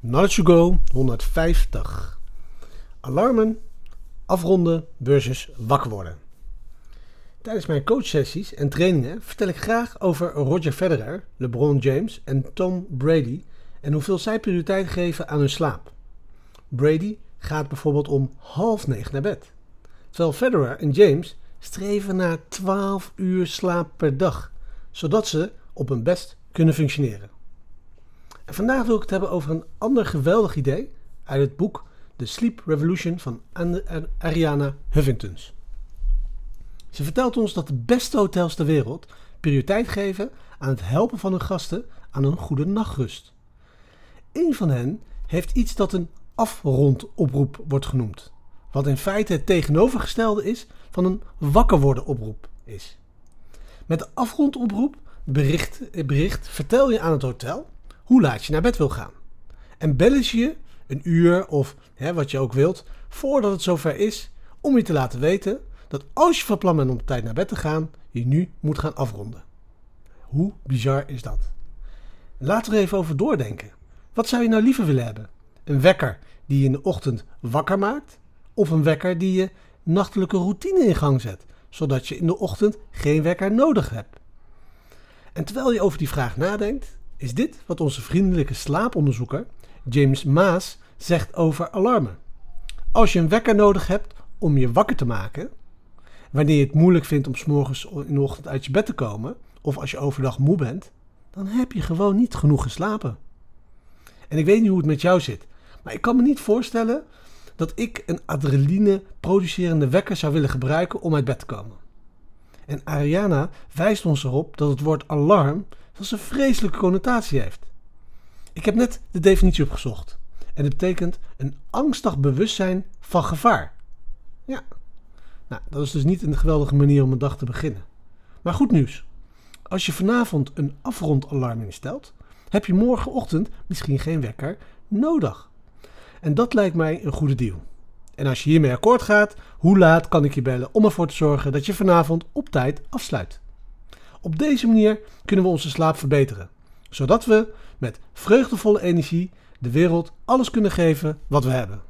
Knowledge Go 150. Alarmen, afronden versus wakker worden. Tijdens mijn coachsessies en trainingen vertel ik graag over Roger Federer, LeBron James en Tom Brady en hoeveel zij prioriteit geven aan hun slaap. Brady gaat bijvoorbeeld om half negen naar bed, terwijl Federer en James streven naar 12 uur slaap per dag, zodat ze op hun best kunnen functioneren. Vandaag wil ik het hebben over een ander geweldig idee uit het boek The Sleep Revolution van Ariana Huffingtons. Ze vertelt ons dat de beste hotels ter wereld prioriteit geven aan het helpen van hun gasten aan een goede nachtrust. Een van hen heeft iets dat een afrondoproep wordt genoemd, wat in feite het tegenovergestelde is van een wakker worden oproep is. Met de afrondoproep bericht, bericht vertel je aan het hotel hoe laat je naar bed wil gaan. En bellen ze je een uur of hè, wat je ook wilt voordat het zover is om je te laten weten dat als je van plan bent om op tijd naar bed te gaan, je nu moet gaan afronden. Hoe bizar is dat? Laten er even over doordenken. Wat zou je nou liever willen hebben? Een wekker die je in de ochtend wakker maakt? Of een wekker die je nachtelijke routine in gang zet, zodat je in de ochtend geen wekker nodig hebt? En terwijl je over die vraag nadenkt, is dit wat onze vriendelijke slaaponderzoeker James Maas zegt over alarmen. Als je een wekker nodig hebt om je wakker te maken, wanneer je het moeilijk vindt om s morgens in de ochtend uit je bed te komen, of als je overdag moe bent, dan heb je gewoon niet genoeg geslapen. En ik weet niet hoe het met jou zit, maar ik kan me niet voorstellen dat ik een adrenaline producerende wekker zou willen gebruiken om uit bed te komen. En Ariana wijst ons erop dat het woord alarm dat een vreselijke connotatie heeft. Ik heb net de definitie opgezocht. En het betekent een angstig bewustzijn van gevaar. Ja, nou, dat is dus niet een geweldige manier om een dag te beginnen. Maar goed nieuws. Als je vanavond een afrondalarm instelt, heb je morgenochtend misschien geen wekker nodig. En dat lijkt mij een goede deal. En als je hiermee akkoord gaat, hoe laat kan ik je bellen om ervoor te zorgen dat je vanavond op tijd afsluit? Op deze manier kunnen we onze slaap verbeteren, zodat we met vreugdevolle energie de wereld alles kunnen geven wat we hebben.